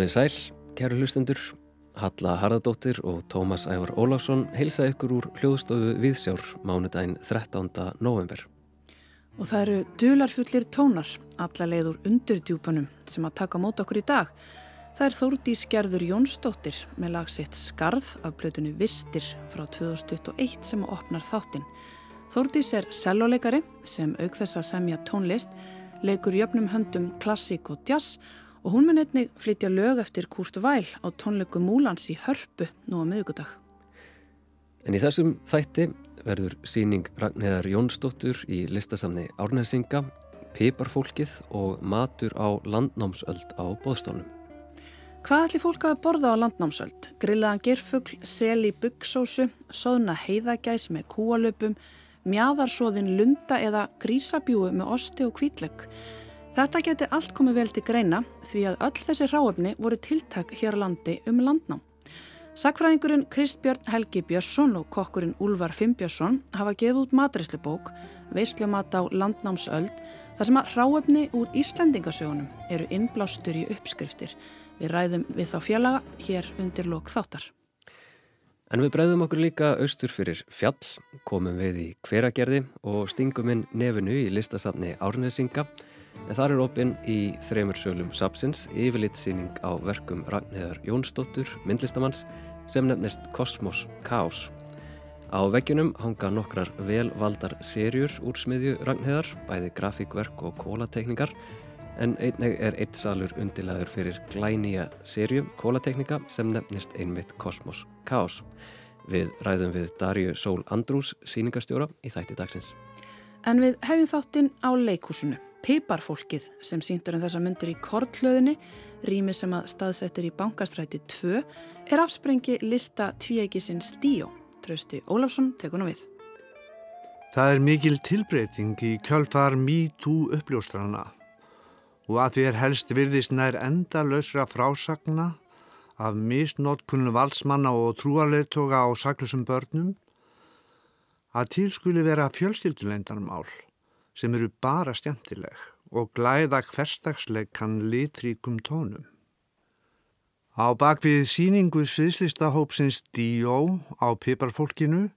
Komið sæl, kæru hlustendur, Halla Harðardóttir og Tómas Ævar Óláfsson heilsa ykkur úr hljóðstofu Viðsjár mánudaginn 13. november. Og það eru dularfullir tónar, alla leiður undir djúpanum sem að taka mót okkur í dag. Það er Þórdís Gerður Jónsdóttir með lagsitt Skarð af blötunni Vistir frá 2021 sem opnar þáttinn. Þórdís er selvoleikari sem auk þess að semja tónlist, leikur jöfnum höndum klassík og jazz og hún mun einnig flytja lög eftir Kurt Væl á tónleiku Múlans í Hörpu nú á miðugudag. En í þessum þætti verður síning Ragnæðar Jónsdóttur í listasamni Árnæsinga, Piparfólkið og matur á landnámsöld á bóðstólnum. Hvað ætli fólk að borða á landnámsöld? Grillaðan gerfugl, sel í byggsósu, soðna heiðagæs með kúalöpum, mjaðarsóðin lunda eða grísabjúu með osti og kvítlegg. Þetta geti allt komið vel til greina því að öll þessi ráöfni voru tiltak hér landi um landnám. Sakfræðingurinn Kristbjörn Helgi Björnsson og kokkurinn Úlvar Fimbjörnsson hafa gefið út matræslubók, veislumat á landnámsöld, þar sem að ráöfni úr Íslandingasögunum eru innblástur í uppskriftir. Við ræðum við þá félaga hér undir lok þáttar. En við breyðum okkur líka austur fyrir fjall, komum við í hveragerði og stingum inn nefinu í listasafni Árnesinga en þar er opinn í þremur sölum sapsins yfirlitsýning á verkum Ragnhildar Jónsdóttur, myndlistamanns, sem nefnist Kosmos Kaos. Á veggjunum hanga nokkrar velvaldar serjur úr smiðju Ragnhildar, bæði grafíkverk og kólatekningar, en einnig er eitt salur undilaður fyrir glænýja serju kólateknika sem nefnist einmitt Kosmos Kaos. Við ræðum við Darju Sól Andrús, síningastjóra í þætti dagsins. En við hefum þáttinn á leikúsinu. Piparfólkið sem síndur um þessa myndur í kortlöðinni, rými sem að staðsettir í bankastræti 2, er afsprengi lista tvíækisins Díó. Trausti Ólafsson tekur nú við. Það er mikil tilbreyting í kjölfar MeToo uppljóstrana og að því er helst virðist nær enda lausra frásagna af misnótkunnu valsmanna og trúarleitoga á saklusum börnum að til skuli vera fjölstilduleindarmál sem eru bara stjæmtileg og glæða hverstagsleikan litríkum tónum. Á bakvið síningu sviðslistahópsins D.O. á piparfólkinu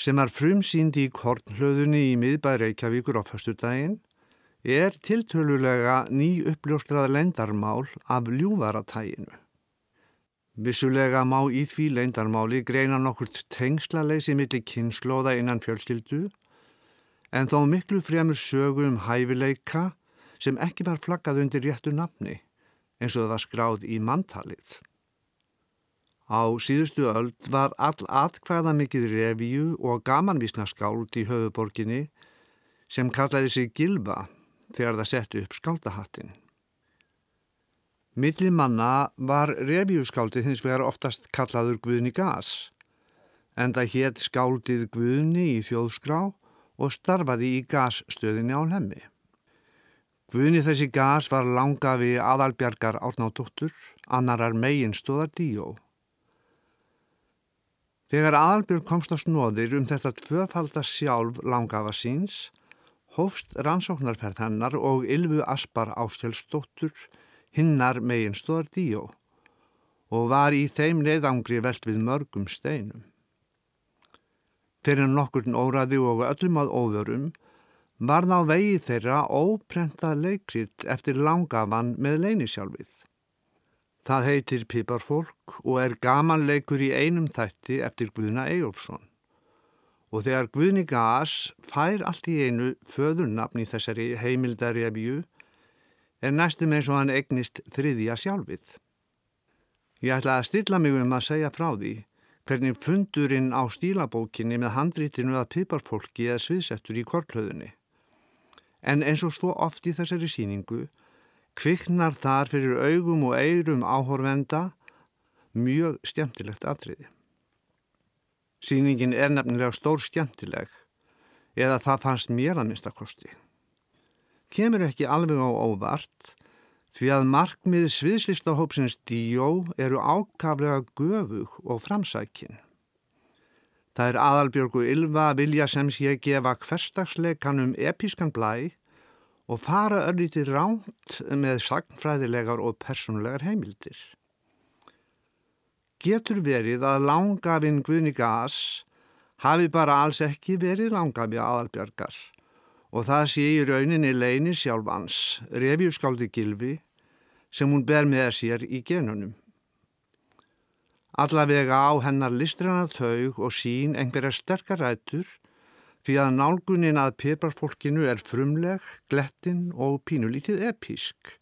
sem er frumsýnd í kornhlöðunni í miðbæð Reykjavíkur á förstudaginn er tiltölulega ný uppljóstrað leindarmál af ljúvaratæginu. Vissulega má í því leindarmáli greina nokkurt tengslaleysi millir kynnslóða innan fjölskyldu en þó miklu fremur sögu um hæfileika sem ekki var flaggað undir réttu nafni eins og það var skráð í manntalið. Á síðustu öld var all atkvæða mikið revíu og gamanvísna skáld í höfuborginni sem kallaði sig Gilva þegar það setti upp skáldahattin. Millir manna var revíuskáldið hins vegar oftast kallaður Guðni Gas en það hétt skáldið Guðni í þjóðskrá og starfaði í gasstöðinni á hemmi. Guðni þessi gas var langa við aðalbjargar átnáttúttur, annarar meginstóðar díó. Þegar aðalbjörg komst á snóðir um þetta tvöfaldar sjálf langafa síns, hófst rannsóknarferð hennar og Ylvu Aspar Ástjálfsdóttur hinnar meginstóðar díó og var í þeim leiðangri velt við mörgum steinum. Fyrir nokkurn óraði og öllum að óvörum var þá vegi þeirra óprentað leikrit eftir langavan með leynisjálfið. Það heitir Piparfólk og er gaman leikur í einum þætti eftir Guðna Eyjólfsson. Og þegar Guðni Gas fær allt í einu föðurnafn í þessari heimildarjafju er næstum eins og hann egnist þriðja sjálfið. Ég ætla að stilla mig um að segja frá því hvernig fundurinn á stílabókinni með handrítinu að piparfólki eða sviðsettur í kortlöðunni. En eins og svo oft í þessari síningu kviknar þar fyrir augum og eirum áhorvenda mjög skemmtilegt atriði. Sýningin er nefnilega stór skemmtileg eða það fannst mér að minnstakosti. Kemur ekki alveg á óvart því að markmið sviðslistahópsins D.O. eru ákaflega göfug og framsækin. Það er aðalbjörgu Ylva vilja sem sé gefa hverstagsleikanum episkan blæ og fara örlítið ránt með sagnfræðilegar og personlegar heimildir. Getur verið að langafinn Guðni Gas hafi bara alls ekki verið langafi aðalbjörgar og það sé í rauninni leini sjálfans, revjúskáldi Gilvi, sem hún ber með sér í genunum. Allavega á hennar listrana taug og sín einhverja sterkarætur því að nálgunin að piparfólkinu er frumleg, glettin og pínulítið epísk.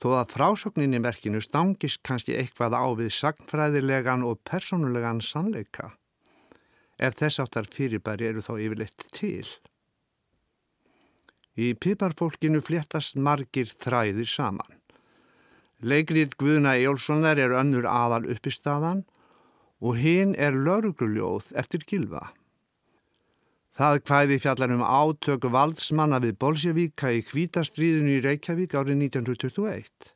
Þó að frásögninni merkinu stangist kannski eitthvað á við sagnfræðilegan og personulegan sannleika, ef þess áttar fyrirbæri eru þá yfirleitt til. Í piparfólkinu fléttast margir þræðir saman. Leikrið Guðna Ejólfssonar er önnur aðal uppistadan og hinn er laurugluljóð eftir gilfa. Það kvæði fjallar um átöku valdsmanna við Bolsjevíka í kvítastriðinu í Reykjavík árið 1921.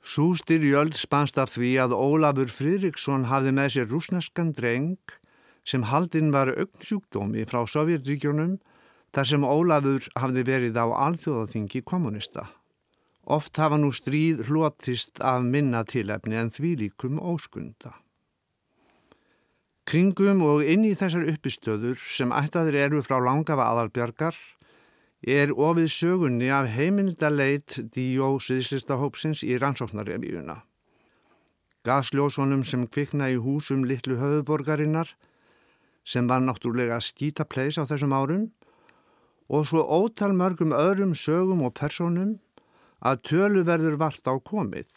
Sústir jöld spannst af því að Ólafur Fridriksson hafði með sér rúsneskan dreng sem haldinn var augnsjúkdómi frá Sovjetríkjónum þar sem Ólafur hafði verið á alþjóðaþingi kommunista. Oft hafa nú stríð hlotist af minna tilefni en því líkum óskunda. Kringum og inn í þessar uppistöður sem ættaður eru frá langafa aðalbjörgar er ofið sögunni af heimildaleit D.O. Sýðslistahópsins í rannsóknarrevíuna. Gasljósónum sem kvikna í húsum litlu höfuborgarinnar sem var náttúrulega skítapleis á þessum árum og svo ótal mörgum öðrum sögum og personum að tölu verður vart á komið.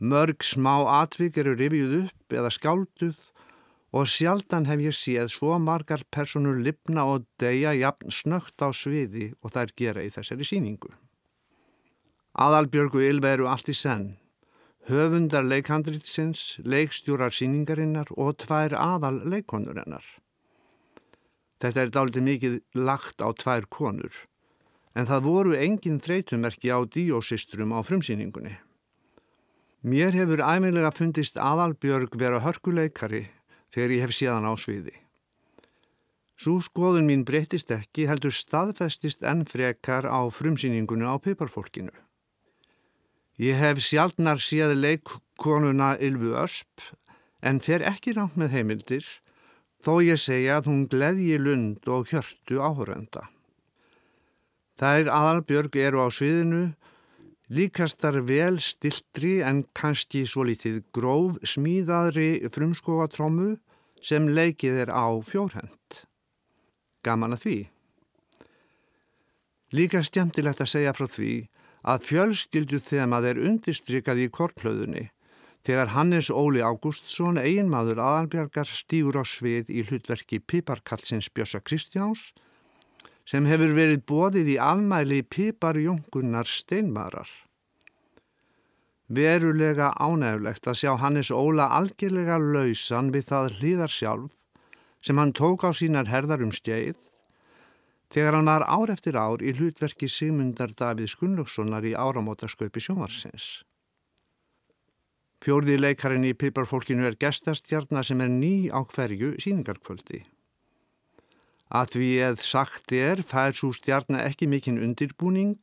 Mörg smá atvik eru rifjuð upp eða skálduð og sjaldan hef ég séð svo margar personur lipna og deyja jafn snögt á sviði og þær gera í þessari síningu. Aðalbjörgu Ylva eru allt í senn, höfundar leikhandritsins, leikstjórar síningarinnar og tvær aðal leikonurinnar. Þetta er dálítið mikið lagt á tvær konur, en það voru engin þreytumerki á díósistrum á frumsýningunni. Mér hefur æmilega fundist aðalbjörg vera hörkuleikari þegar ég hef síðan á sviði. Svo skoðun mín breytist ekki heldur staðfestist enn frekar á frumsýningunni á piparfólkinu. Ég hef sjálfnar séð leikkonuna Ylvu Ösp en fer ekki rátt með heimildir þó ég segja að hún gleðji lund og hjörtu áhörenda. Þær aðalbjörg eru á sviðinu líkastar vel stiltri en kannski svo litið gróf smíðaðri frumskogatrómu sem leikið er á fjórhend. Gaman að því. Líka stjæmtilegt að segja frá því að fjölskyldu þemað er undistrykað í kortlöðunni þegar Hannes Óli Ágústsson, eiginmaður aðalbjargar, stýur á svið í hlutverki Piparkallsins Bjössa Kristjáns sem hefur verið bóðið í afmæli Piparjóngunar steinmarar. Verulega ánægulegt að sjá Hannes Óla algjörlega lausan við það hlýðar sjálf sem hann tók á sínar herðar um stjeið þegar hann var ár eftir ár í hlutverki Sigmundar Davíð Skunlökssonar í áramótasköpi sjómarsins. Fjórði leikarin í Piparfólkinu er gestastjarnar sem er ný á hverju síningarkvöldi. Að því eð sagt er fær svo stjarnar ekki mikinn undirbúning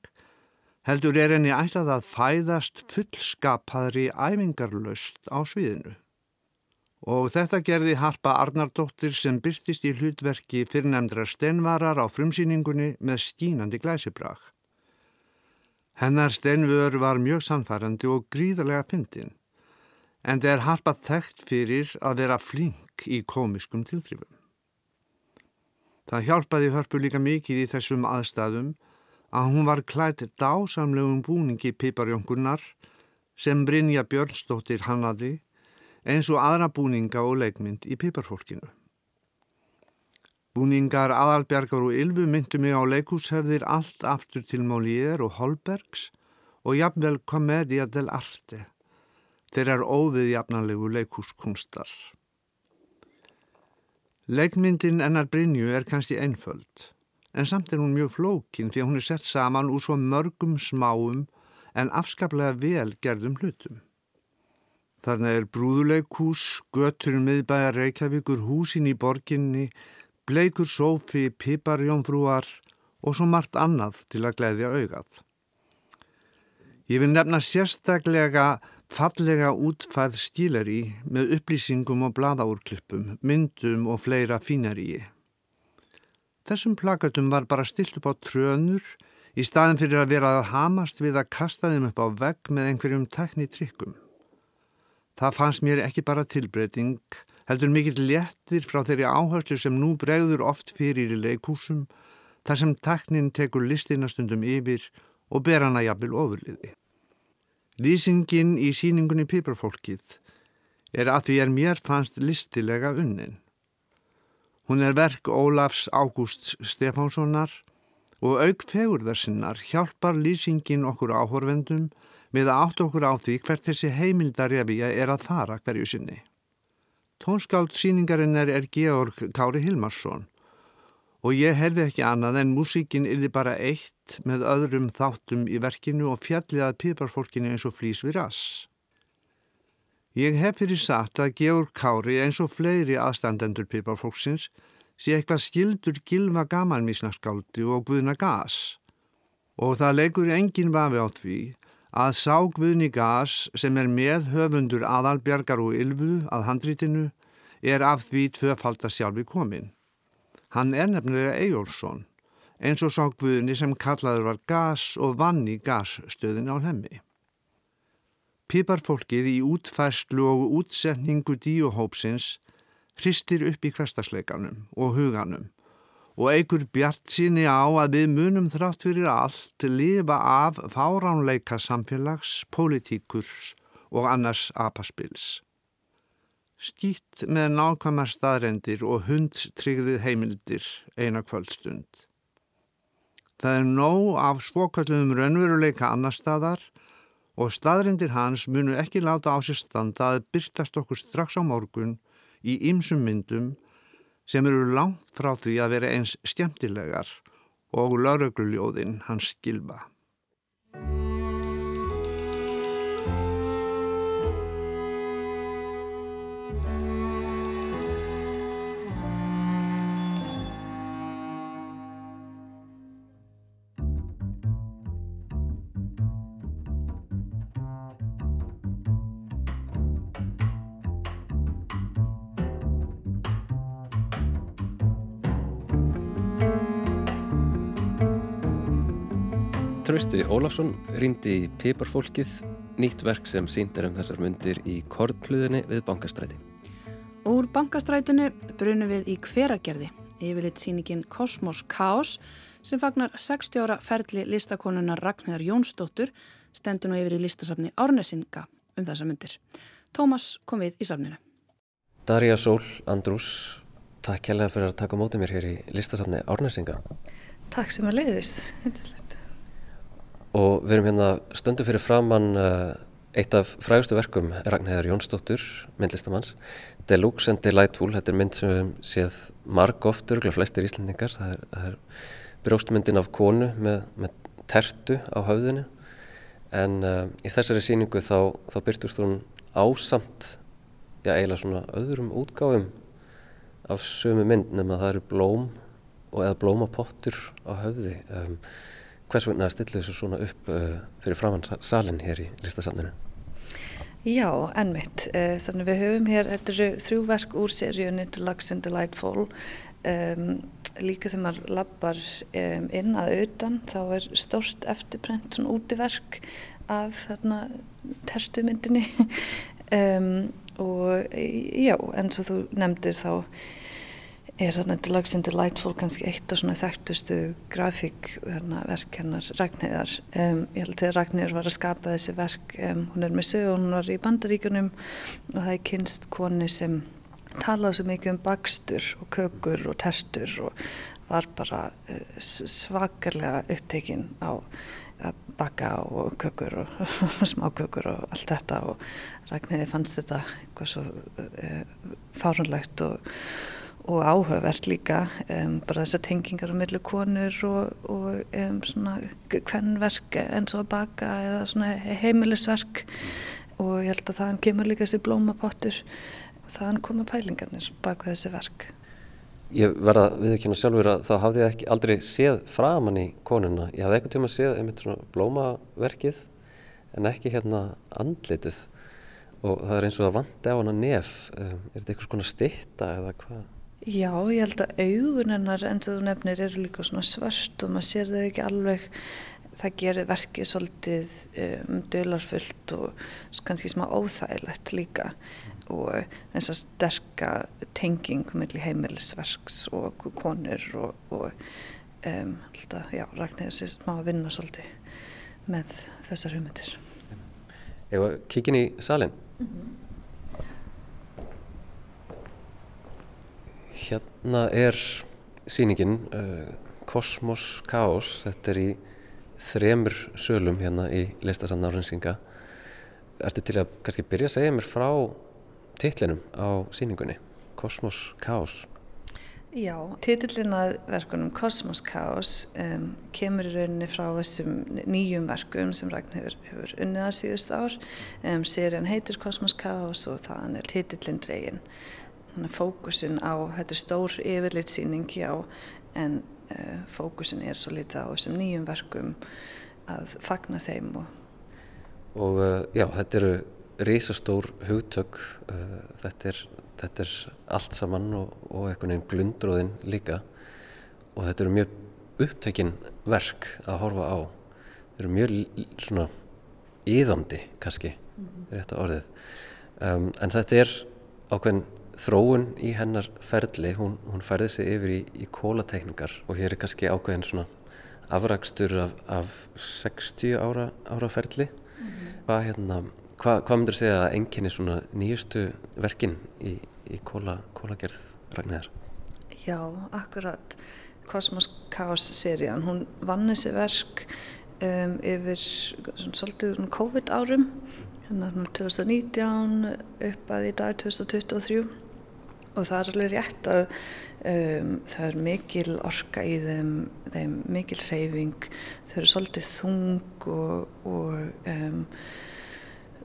heldur er henni ætlað að fæðast fullskapaðri æfingarlaust á sviðinu. Og þetta gerði Harpa Arnardóttir sem byrtist í hlutverki fyrrnemdra stenvarar á frumsýningunni með skínandi glæsibrag. Hennar stenvör var mjög sannfærandi og gríðarlega fyndin, en er Harpa þekkt fyrir að vera flink í komiskum tilþrifum. Það hjálpaði hörpu líka mikið í þessum aðstæðum að hún var klætt dásamlegum búningi piparjónkunar sem Brynja Björnsdóttir hannaði eins og aðra búninga og leikmynd í piparfólkinu. Búningar aðalbergar og ylfu myndu mig á leikúshefðir allt aftur til Molière og Holbergs og jafnvel Commedia del Arte. Þeir er óviðjafnanlegu leikúskunstar. Leikmyndin ennar Brynju er kannski einföld en samt er hún mjög flókin því að hún er sett saman úr svo mörgum smáum en afskaplega vel gerðum hlutum. Þarna er brúðuleikús, göturinn miðbæjar Reykjavíkur, húsin í borginni, bleikur sófi, piparjónfrúar og svo margt annað til að gleyðja augað. Ég vil nefna sérstaklega fallega útfæð stíleri með upplýsingum og bladaúrklippum, myndum og fleira fínaríi. Þessum plakatum var bara stilt upp á trönur í staðin fyrir að vera að hamast við að kasta þeim upp á vegg með einhverjum tekni trikkum. Það fannst mér ekki bara tilbreyting, heldur mikill léttir frá þeirri áherslu sem nú bregður oft fyrir í leikúsum, þar sem teknin tekur listinastundum yfir og ber hana jafnvel ofurliði. Lýsingin í síningunni Piperfólkið er að því er mér fannst listilega unnin. Hún er verk Ólafs Ágústs Stefánssonar og auk fegurðarsinnar hjálpar lýsingin okkur áhorfendum með að átt okkur á því hvert þessi heimildarjafíja er að fara hverju sinni. Tónskáld síningarinnar er Georg Kári Hilmarsson og ég herði ekki annað en músíkin er bara eitt með öðrum þáttum í verkinu og fjalliðað piparfólkinu eins og flýs við rass. Ég hef fyrir satt að Georg Kári eins og fleiri aðstandendur piparfólksins sé eitthvað skildur gilva gamanmísnarskáldi og guðna gas og það leikur engin vafi á því að sá guðni gas sem er með höfundur aðalbjargar og ylfu að handrítinu er af því tvöfald að sjálfi komin. Hann er nefnilega Eyjólfsson eins og sá guðni sem kallaður var gas og vann í gasstöðin á hemmi. Piparfólkið í útfærslu og útsetningu díuhópsins hristir upp í hverstasleikanum og huganum og eigur bjart síni á að við munum þrátt fyrir allt lifa af fáránleika samfélags, pólitíkurs og annars apaspils. Skýtt með nákvæmar staðrendir og hundstryggðið heimildir eina kvöldstund. Það er nóg af svokallum raunveruleika annar staðar og staðrendir hans munu ekki láta á sér standa að byrtast okkur strax á morgun í ymsum myndum sem eru langt frá því að vera eins skemmtilegar og laurögluljóðin hans skilfa. Trausti Ólafsson rýndi í Piparfólkið, nýtt verk sem síndir um þessar myndir í Korpluðinni við Bankastræti. Úr Bankastrætinu brunum við í hveragerði, yfirleitt síningin Kosmos Kaos sem fagnar 60 ára ferli listakonunar Ragnhildar Jónsdóttur stendur nú yfir í listasafni Árnesinga um þessa myndir. Tómas kom við í safninu. Darja Sól Andrús, takk kærlega fyrir að taka mótið mér hér í listasafni Árnesinga. Takk sem að leiðist, hendislegt og við erum hérna stundu fyrir framann uh, eitt af frægustu verkum Ragnhæðar Jónsdóttur, myndlistamanns Deluxe and Delightful, þetta er mynd sem við séð marg oft, örgulega flestir íslendingar. Það er, það er brjóstmyndin af konu með, með tertu á höfðinu. En uh, í þessari síningu þá, þá byrtust hún ásamt já eiginlega svona öðrum útgáfum af sömu mynd nema það eru blóm og eða blómapottur á höfði. Um, hvers vegna stillu þessu svona upp uh, fyrir framann salin hér í listasamninu? Já, ennmitt. Uh, þannig við höfum hér, þetta eru þrjú verk úr seríun Interlux and Delightful. Um, líka þegar maður lappar um, inn að auðan þá er stort eftirbrent svona útiverk af þarna tertumyndinni um, og já, eins og þú nefndir þá er þarna til lagsinn Delightful kannski eitt af svona þekktustu grafíkverk hennar Ragnhildar um, ég held að Ragnhildur var að skapa þessi verk um, hún er með sög og hún var í bandaríkunum og það er kynst koni sem talaði svo mikið um bakstur og kökur og tertur og var bara uh, svakarlega upptekinn á að baka og kökur og smákökur og allt þetta og Ragnhildi fannst þetta eitthvað svo uh, fárunlegt og og áhugavert líka um, bara þessar tengingar á millu konur og, og um, svona kvennverk eins og að baka eða svona heimilisverk og ég held að þann kemur líka þessi blómapottur og þann koma pælingarnir baka þessi verk ég verða við ekki hérna sjálfur að þá hafði ég ekki aldrei séð framann í konuna. Ég hafði eitthvað tíma séð einmitt svona blómaverkið en ekki hérna andlitið og það er eins og að vandi á hana nef. Um, er þetta eitthvað svona stitta eða hvað? Já, ég held að augun hennar eins og þú nefnir eru líka svona svart og maður sér þau ekki alveg. Það gerir verkið svolítið um, dölarfullt og kannski smá óþægilegt líka. Og þess að sterka tenging mellir heimilisverks og konur og, og um, alltaf, já, Ragnhildur sé smá að vinna svolítið með þessar hugmyndir. Eða kíkin í salin mm -hmm. Hérna er síningin uh, Kosmos Kaos þetta er í þremur sölum hérna í listasann árinsinga Ertu til að kannski byrja að segja mér frá titlinum á síningunni, Kosmos Kaos. Já, titillin að verkunum Kosmos Kaos um, kemur í rauninni frá þessum nýjum verkum sem Ragn hefur, hefur unnið að síðust ár. Um, Serien heitir Kosmos Kaos og þann er titillin dregin. Að fókusin á, þetta er stór yfirlitsýning, já, en uh, fókusin er svo litið á þessum nýjum verkum að fagna þeim. Og, og uh, já, þetta eru risastór hugtök uh, þetta, er, þetta er allt saman og, og einhvern veginn glundróðin líka og þetta eru mjög upptökin verk að horfa á þetta eru mjög svona íðandi kannski mm -hmm. rétt á orðið um, en þetta er ákveðin þróun í hennar ferli hún, hún færði sig yfir í, í kólatekningar og hér er kannski ákveðin svona afrakstur af, af 60 ára, ára ferli mm -hmm. hvað hérna Hva, hvað myndur segja að enginni svona nýjustu verkin í, í kóla, kólagerð Ragnæðar? Já, akkurat. Cosmos Chaos serían, hún vann þessi verk um, yfir svona, svolítið COVID árum, hérna 2019 upp að í dag 2023 og það er alveg rétt að um, það er mikil orka í þeim, þeim mikil hreyfing, þau eru svolítið þung og, og um,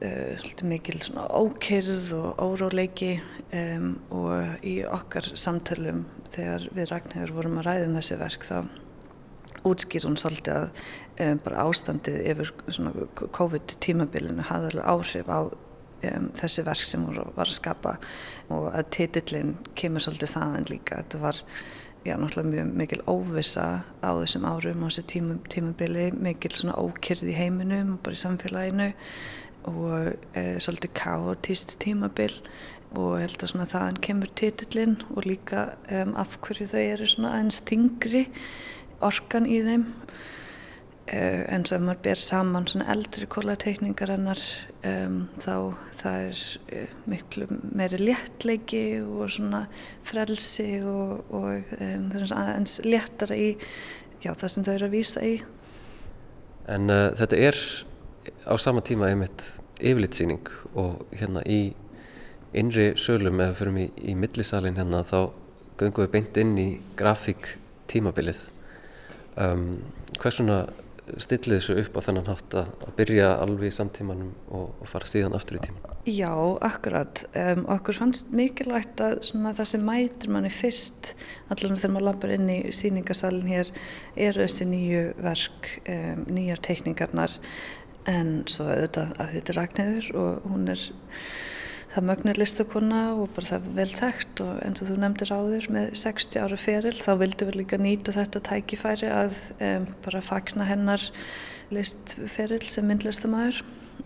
uh, mikil ókyrð og óróleiki um, og í okkar samtölum þegar við Ragnhjörður vorum að ræða um þessi verk þá útskýr hún svolítið að um, bara ástandið yfir COVID tímabilinu hafði alveg áhrif á um, þessi verk sem hún var að skapa og að titillin kemur svolítið þaðan líka. Þetta var já, náttúrulega mjög mikil óvisa á þessum árum á þessu tímum, tímabili mikil svona ókyrð í heiminum og bara í samfélaginu og e, svolítið káotist tímabil og held að svona þaðan kemur titillinn og líka um, af hverju þau eru svona aðeins þingri orkan í þeim uh, en svo ef maður ber saman svona eldri kólateikningar hennar um, þá það er uh, miklu meiri léttleiki og svona frelsi og, og um, það er aðeins léttara í já, það sem þau eru að vísa í. En uh, þetta er á sama tíma einmitt yfirlitsýning og hérna í innri sölum eða förum í, í millisalinn hérna þá göngum við beint inn í grafík tímabilið. Um, hvers svona stillið þessu upp á þennan hátt að, byrja alveg í samtímanum og, og fara síðan aftur í tíman? Já, akkurat. Um, okkur fannst mikilvægt að það sem mætir manni fyrst allavega þegar maður lappar inn í síningasalinn hér eru þessi nýju verk, um, nýjar teikningarnar en svo auðvitað að þetta er Ragnæður og hún er það mögnir listakonna og bara það vel tækt og eins og þú nefndir áður með 60 ára feril þá vildi við líka nýta þetta tækifæri að um, bara fagna hennar listferil sem myndlistamæður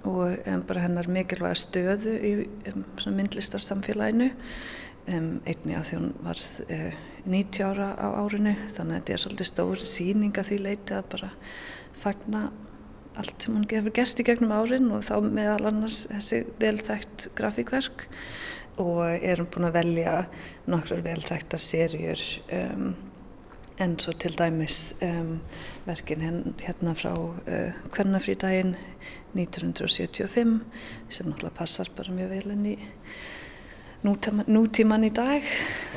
og um, bara hennar mikilvæga stöðu í um, myndlistarsamfélaginu. Einni að því hún var uh, 90 ára á árinu þannig að þetta er svolítið stór síning að því leiti að bara fagna allt sem hún hefur gert í gegnum árin og þá meðal annars þessi velþægt grafíkverk. Og erum búin að velja nokkrar velþægtar serjur um, en svo til dæmis um, verkin hérna frá uh, Kvennafrídægin 1975 sem náttúrulega passar bara mjög vel inn í nútíman, nútíman í dag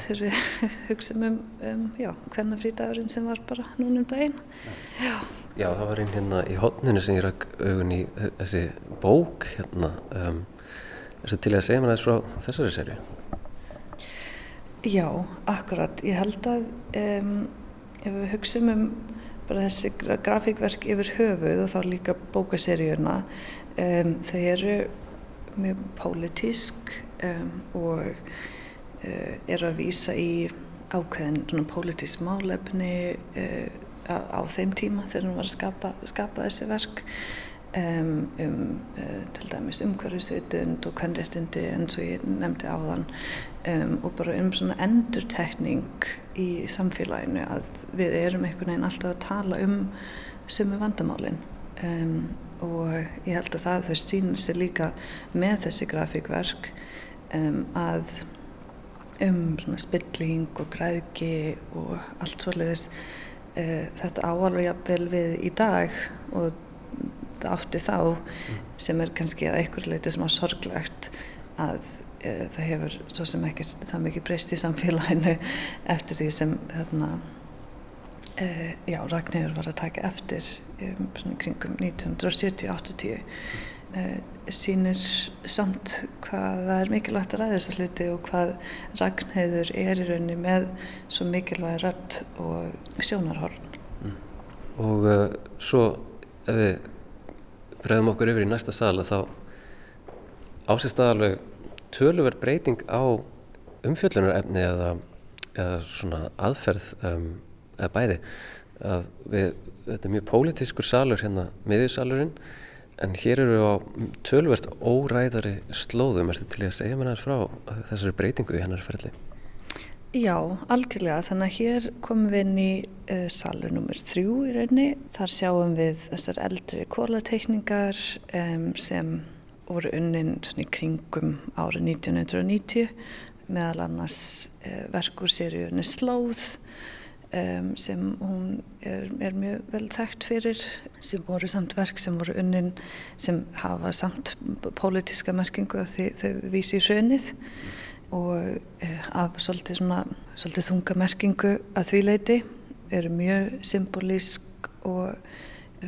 þegar við hugsaum um, um Kvennafrídægurinn sem var bara núnum daginn. Já Já, það var einn hérna í hodninu sem ég ræk augun í þessi bók hérna. Um, er þetta til að segja mér aðeins frá þessari serju? Já, akkurat. Ég held að um, ef við hugsaum um bara þessi grafíkverk yfir höfuð og þá líka bókaseríuna um, þau eru mjög pólitísk og uh, eru að výsa í ákveðin pólitísk málefni uh, á, á þeim tíma þegar hún var að skapa, skapa þessi verk um, um uh, til dæmis umhverfisvitund og kannréttindi eins og ég nefndi á þann um, og bara um svona endurtekning í samfélaginu að við erum einhvern veginn alltaf að tala um sumu vandamálinn um, og ég held að það þau sýnir sér líka með þessi grafíkverk um, að um svona spilling og græðki og allt svolítið uh, þetta áalveg jafnvel við í dag og átti þá sem er kannski að einhver leiti sem á sorglegt að e, það hefur svo sem ekki það mikið breyst í samfélaginu eftir því sem þarna e, já, Ragnhildur var að taka eftir svona kringum 1970-80 e, sínir samt hvað það er mikilvægt að ræða þessa hluti og hvað Ragnhildur er í rauninni með svo mikilvæg rödd og sjónarhorn. Mm. og uh, svo ef við bregðum okkur yfir í næsta sal að þá ásist aðalveg töluverð breyting á umfjöllunarefni eða, eða svona aðferð um, eða bæði. Að við, þetta er mjög pólitískur salur hérna, miðjusalurinn en hér eru við á tölverst óræðari slóðum, er þetta til að segja mér aðeins frá þessari breytingu í hennar ferli? Já, algjörlega. Þannig að hér komum við inn í uh, salur nr. 3 í rauninni. Þar sjáum við þessar eldri kólateikningar um, sem voru unnin í kringum árið 1990 meðal annars uh, verkur seríunni Slóð um, sem hún er, er mjög vel þekkt fyrir sem voru samt verk sem voru unnin sem hafa samt pólitíska merkingu því þau vísi í raunnið og eh, af svolítið, svona, svolítið þungamerkingu að því leiti eru mjög symbolísk og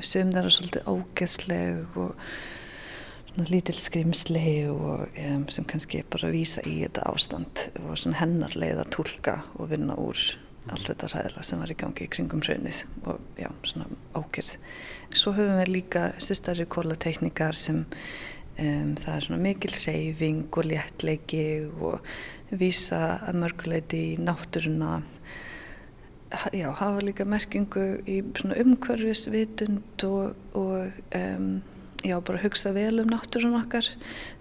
sögum þar að svolítið ógeðsleg og svona lítil skrimsli og um, sem kannski bara vísa í þetta ástand og hennar leið að tólka og vinna úr allt þetta ræðila sem var í gangi í kringum hraunnið og já, svona ákjörð. Svo höfum við líka sérstæri kólatekníkar sem Um, það er svona mikil hreyfing og léttleiki og vísa að mörguleiti í náttúruna já, hafa líka merkingu í svona umhverfisvitund og, og um, já, bara hugsa vel um náttúrun okkar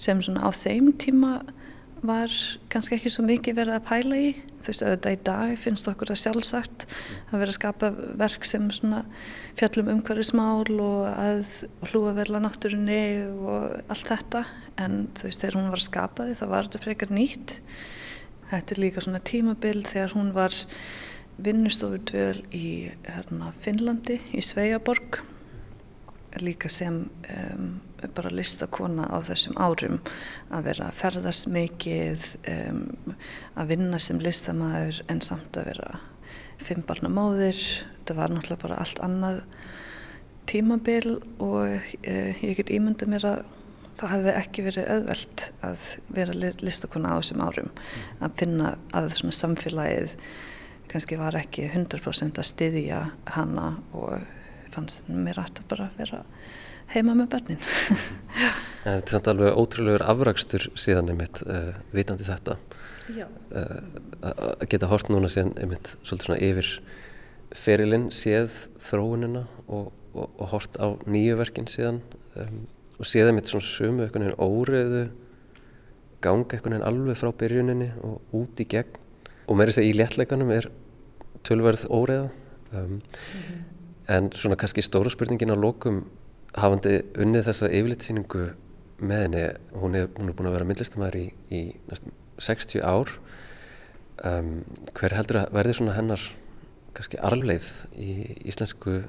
sem svona á þeim tíma var kannski ekki svo mikið verið að pæla í. Þú veist auðvitað í dag finnst okkur það sjálfsagt að vera að skapa verk sem svona fjallum umhverfismál og að hlúa verla náttúrunni og allt þetta. En þú veist þegar hún var skapaði þá var þetta frekar nýtt. Þetta er líka svona tímabil þegar hún var vinnustofur dvöl í hérna, Finnlandi í Sveiaborg líka sem um, bara listakona á þessum árum að vera að ferðast mikið um, að vinna sem listamæður en samt að vera fimmbarna móðir. Þetta var náttúrulega bara allt annað tímabil og uh, ég get ímynda mér að það hefði ekki verið auðvelt að vera listakona á þessum árum. Að finna að svona samfélagið kannski var ekki 100% að styðja hana og fannst mér að bara vera heima með börnin. Þetta er samt alveg ótrúlegur afrakstur síðan einmitt uh, vitandi þetta. Uh, að geta hort núna síðan einmitt svolítið svona yfir ferilinn séð þróunina og, og, og hort á nýju verkin síðan um, og séð einmitt svona sumu einhvern veginn óreðu ganga einhvern veginn alveg frá byrjuninni og út í gegn. Og með þess að í léttleikanum er tölverð óreða um, mm -hmm. en svona kannski stóra spurningin á lokum hafandi unnið þessa yfirlitsýningu með henni, hún er, hún er búin að vera myndlistamæður í, í næstum 60 ár um, hver heldur að verði svona hennar kannski arfleif í íslensku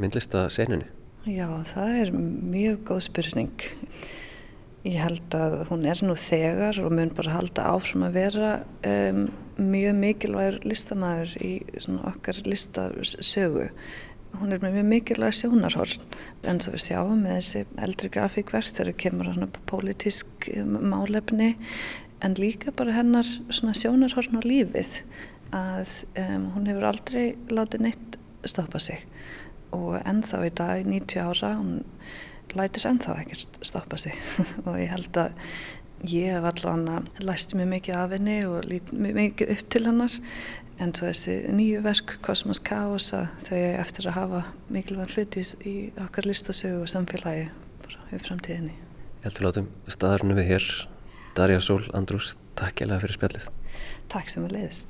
myndlistasenunni? Já, það er mjög góð spurning ég held að hún er nú þegar og mun bara halda áfram að vera um, mjög mikilvægur listamæður í okkar listasögu hún er með mjög mikilvæg sjónarhorn. En svo við sjáum með þessi eldri grafíkverk þegar kemur hann upp á pólitísk málefni en líka bara hennar sjónarhorn á lífið að um, hún hefur aldrei látið neitt stoppa sig. Og ennþá í dag, 90 ára, hún lætir ennþá ekkert stoppa sig. Og ég held að ég hef allavega læst mjög mikið af henni og lít mjög mikið upp til hennar en svo þessi nýju verk Kosmos Chaos að þau eftir að hafa mikilvægt hlutis í okkar listasögu og samfélagi við framtíðinni. Ég heldur látum staðarnu við hér Darja Sól Andrús, takk ég lega fyrir spjallið. Takk sem að leiðist.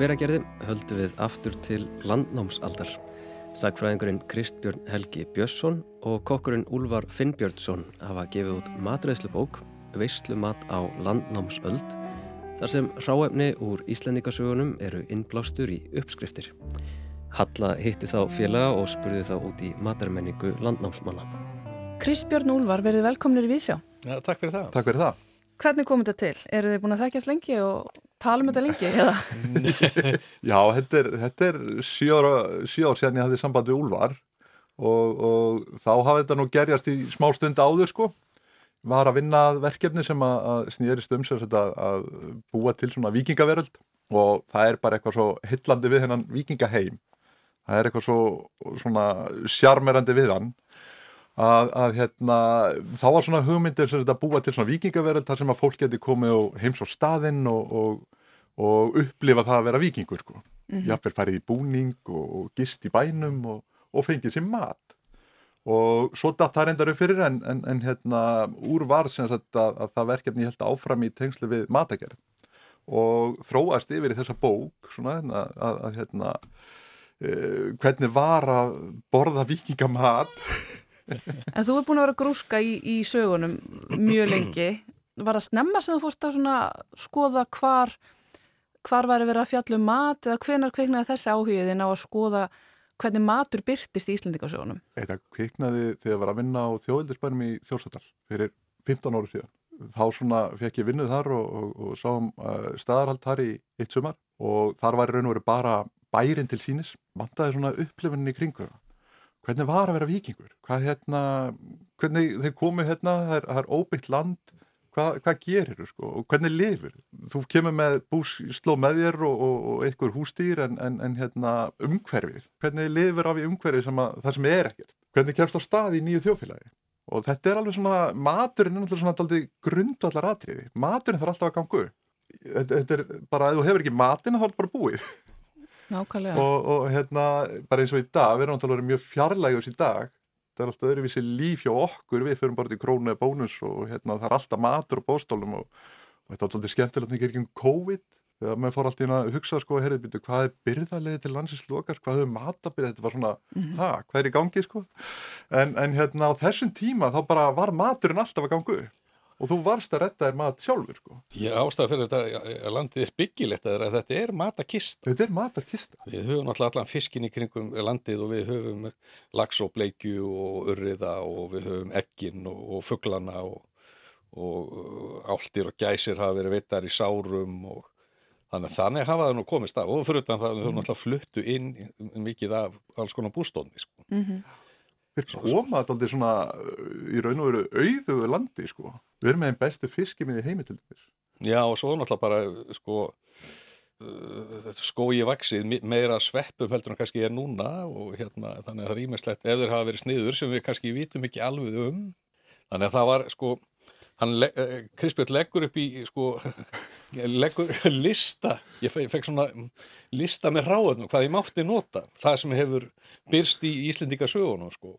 Hveragerði höldum við aftur til landnámsaldar. Sagfræðingurinn Kristbjörn Helgi Björnsson og kokkurinn Úlvar Finnbjörnsson hafa gefið út matreðslubók Veislumat á landnámsöld þar sem ráefni úr Íslendingasögunum eru innblástur í uppskriftir. Halla hitti þá félaga og spurði þá út í matarmenningu landnámsmanna. Kristbjörn Úlvar, verið velkomnir í Vísjá. Já, takk fyrir það. Takk fyrir það. Hvernig kom þetta til? Eru þið búin að þekkjast lengi og tala um þetta lengi? Eða? Já, þetta er, þetta er sjö ár sér ég hafði samband við Úlvar og, og þá hafði þetta nú gerjast í smá stund áður sko. Var að vinna verkefni sem að, að snýrist um sér að, að búa til svona vikingaveröld og það er bara eitthvað svo hillandi við hennan vikingaheim. Það er eitthvað svo svona sjarmerandi við hann að, að hérna, þá var svona hugmyndir sem þetta búa til svona vikingaveröld þar sem að fólk geti komið og heims á staðinn og, og, og upplifa það að vera vikingur sko. Mm -hmm. Jafnvel farið í búning og, og gist í bænum og fengið sér mat og svo datt það reyndar upp fyrir en, en, en hérna úr var sem sagt að, að það verkefni held áfram í tengslu við matagerð og þróast yfir í þessa bók svona að, að, að hérna uh, hvernig var að borða vikingamat En þú er búin að vera grúska í, í sögunum mjög lengi. Var það snemma sem þú fórst að skoða hvar, hvar væri verið að fjalla um mat eða hvenar kveiknaði þessi áhugiðin á að skoða hvernig matur byrtist í Íslandingasögunum? Þetta kveiknaði þegar ég var að vinna á þjóðildirsbænum í Þjórsættal fyrir 15 ári síðan. Þá svona fekk ég vinnuð þar og, og, og sáum uh, staðarhald þar í eitt sumar og þar var raun og veru bara bærin til sínis. Mandaði svona upplifinni í kringu það hvernig var að vera vikingur hvað hérna, hvernig þeir komu hérna, það er, óbyggt land. Hvað, hvað gerir þú sko? Og hvernig lifir, þú kemur með búsló með þér og, og, og einhver hústýr en, en, en hérna umhverfið, hvernig lifir af í umhverfið sem að, það sem er ekkert, hvernig kemst á stað í nýju þjófélagi og þetta er alveg svona, maturinn er náttúrulega svona grundvallar atriði, maturinn þarf alltaf að gangu þetta, þetta er bara, ef þú hefur ekki matin þá er þetta bara búið Nákvæmlega. Og, og hérna, bara eins og í dag, við erum náttúrulega mjög fjarlægjus í dag, það er alltaf öðruvísi líf hjá okkur, við fyrir bara til krónu eða bónus og hérna, það er alltaf matur og bóstólum og, og þetta er alltaf skemmtilegt að gera ekki um COVID, þegar maður fór alltaf inn að hugsa sko, herrið, byrju, hvað er byrðarlega til landsins lokar, hvað er matabyrð, þetta var svona, mm -hmm. ha, hvað er í gangi sko, en, en hérna á þessum tíma þá bara var maturinn alltaf að gangu og þú varst að retta þér mat sjálfur sko. Ég ástæði fyrir þetta að landið er byggilegt að þetta er matakist Þetta er matakist Við höfum alltaf allan fiskin í kringum landið og við höfum lags og bleikju og urriða og við höfum ekkin og, og fugglana og, og áltir og gæsir hafa verið vittar í sárum og þannig, þannig hafa það nú komist af og fyrir þannig að alltaf fluttu inn mikið af alls konar bústónni sko. Mm -hmm. Við komum alltaf svona í raun og veru auðuðu landi sko Við erum með einn bestu fiskimiði heimi til þess. Já og svo náttúrulega bara sko uh, skói vaksið meira sveppum heldur en kannski er núna og hérna þannig að það er ímestlegt eður hafa verið sniður sem við kannski vitum ekki alveg um. Þannig að það var sko le uh, Krispjörn leggur upp í sko, leggur lista. Ég fe fekk svona lista með ráðunum hvað ég mátti nota. Það sem hefur byrst í Íslendinga sögunum sko.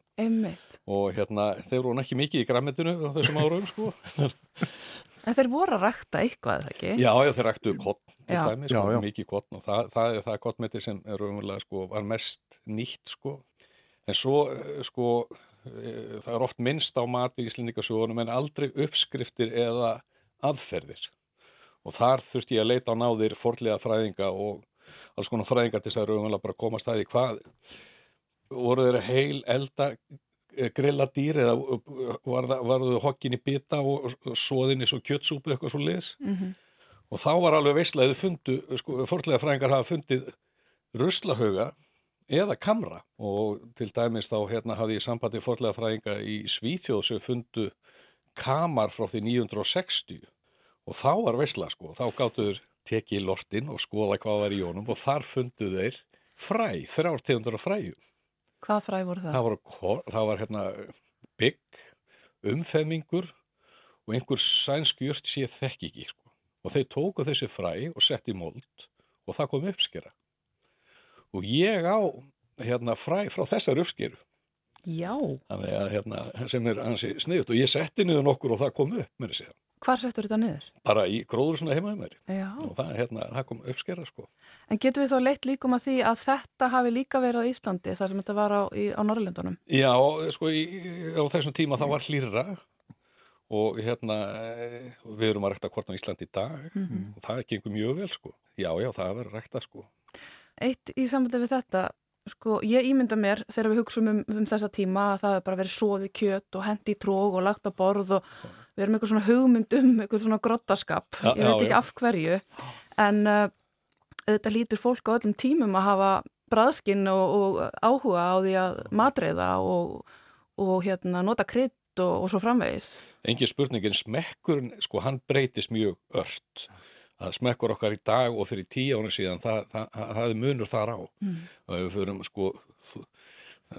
og hérna þeir voru ekki mikið í grammetinu á þessum árum sko. En þeir voru að rækta eitthvað, eða ekki? Já, já þeir ræktu kottn til dæmis, sko, mikið kottn og það, það er það kottmeti sem er umverulega sko, var mest nýtt sko. En svo eh, sko það er oft minnst á mat í Íslendingasjónum en aldrei uppskriftir eða aðferðir og þar þurfti ég að leita á náðir forlega fræðinga og alls konar fræðinga til þess að raunverulega bara komast að því hvað voru þeirra heil elda eh, grilla dýr eða var þau hokkin í bita og svoðin í svo kjötsúpu eitthvað svo liðs mm -hmm. og þá var alveg veistlega þau fundu, sko, forlega fræðingar hafa fundið ruslahauga eða kamra. Og til dæmis þá hérna hafði ég sambandi forlega fræðinga í Svíþjóð sem fundu kamar frá því 960 og þá var veysla sko, þá gáttuður tekið lortin og skoða hvað var í jónum og þar fundu þeir fræ, þrjár tegundar af fræjum. Hvað fræ voru það? Það var, það var hérna bygg, umfemmingur og einhver sænskjört sé þekk ekki sko. Og þeir tóku þessi fræ og sett í mold og það kom uppskera og ég á hérna fræ frá þessar uppskeru. Já. Þannig að hérna sem er hansi sniðut og ég setti niður nokkur og það kom upp með þessi Hvar settur þetta niður? Bara í gróður svona heimaði mér. Og það, hérna, það kom uppskera sko. En getur við þá leitt líkum að því að þetta hafi líka verið á Íslandi þar sem þetta var á, á Norrlundunum? Já, sko í, á þessum tíma þá var hlýra og hérna við erum að rekta hvort á Íslandi í dag. Mm -hmm. og það gengur mjög vel sko. Já, já, það verður rekta sko Eitt í sambandi við þetta, sko, ég ímynda mér þegar við hugsaum um, um þessa tíma að það er bara verið soði kjött og hendi í tróg og lagt á borð og við erum eitthvað svona hugmyndum, eitthvað svona grottaskap, ja, ég veit já, ekki já. af hverju, en uh, þetta lítur fólk á öllum tímum að hafa bræðskinn og, og áhuga á því að matreiða og, og hérna, nota krydd og, og svo framvegis. Engi spurningin, smekkurinn, sko, hann breytist mjög ört að smekkur okkar í dag og fyrir tíu ánum síðan það, það, það, það er munur þar á mm. og ef við förum sko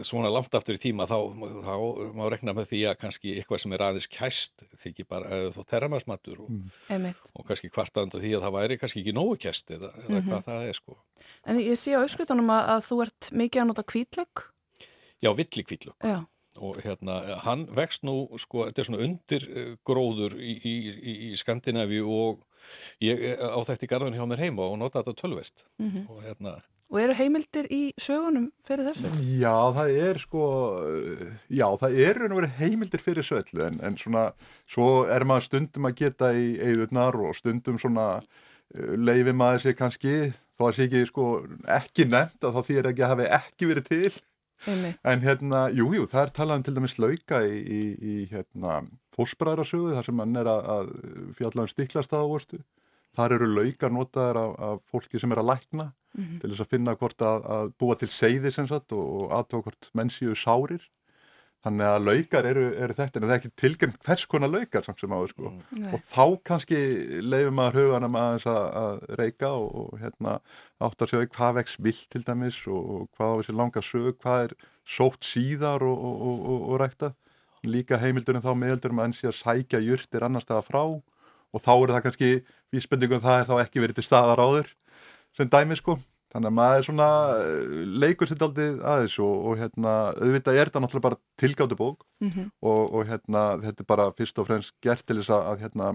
svona langt aftur í tíma þá, þá má rekna með því að kannski eitthvað sem er aðeins kæst þykir bara þó terramarsmatur og, mm. og kannski kvartaðandu því að það væri kannski ekki nógu kæst eða, eða mm -hmm. hvað það er sko En ég sé á uppskritunum að, að þú ert mikið að nota kvítlögg Já, villi kvítlögg Já og hérna, hann vext nú sko, þetta er svona undirgróður í, í, í, í Skandinavíu og ég á þetta í garðan hjá mér heima og nota þetta tölvest mm -hmm. og hérna Og eru heimildir í sögunum fyrir þessu? Já, það er sko, já, það eru heimildir fyrir söllu en, en svona, svo er maður stundum að geta í eigðurnar og stundum svona uh, leifi maður sér kannski, þó að sé ekki sko ekki nefnt að þá því er ekki að hafi ekki verið til. En hérna, jújú, jú, það er talað um til dæmis lauka í, í, í hérna, fósbræðarsögu þar sem mann er að, að fjalla um stiklast aðvorstu. Þar eru laukar notaðar af, af fólki sem er að lækna mm -hmm. til þess að finna hvort að, að búa til seiði sem sagt og, og aðtók hvort menn séu sárir. Þannig að laukar eru, eru þetta en það er ekki tilgjörn hvers konar laukar samt sem áður sko. Mm. Og þá kannski leifir maður huganum aðeins að, að reyka og, og hérna átt að segja hvað vex vilt til dæmis og, og hvað á þessi langa sög, hvað er sótt síðar og, og rækta. Líka heimildurinn þá meðeldurum að enn sé að sækja júrtir annar staða frá og þá er það kannski vísbendingum það er þá ekki verið til staðar áður sem dæmi sko. Þannig að maður er svona eh, leikur sitt aldrei aðeins og, og hérna auðvitað er þetta náttúrulega bara tilgáttu bók mm -hmm. og, og hérna þetta er bara fyrst og fremst gert til þess að hérna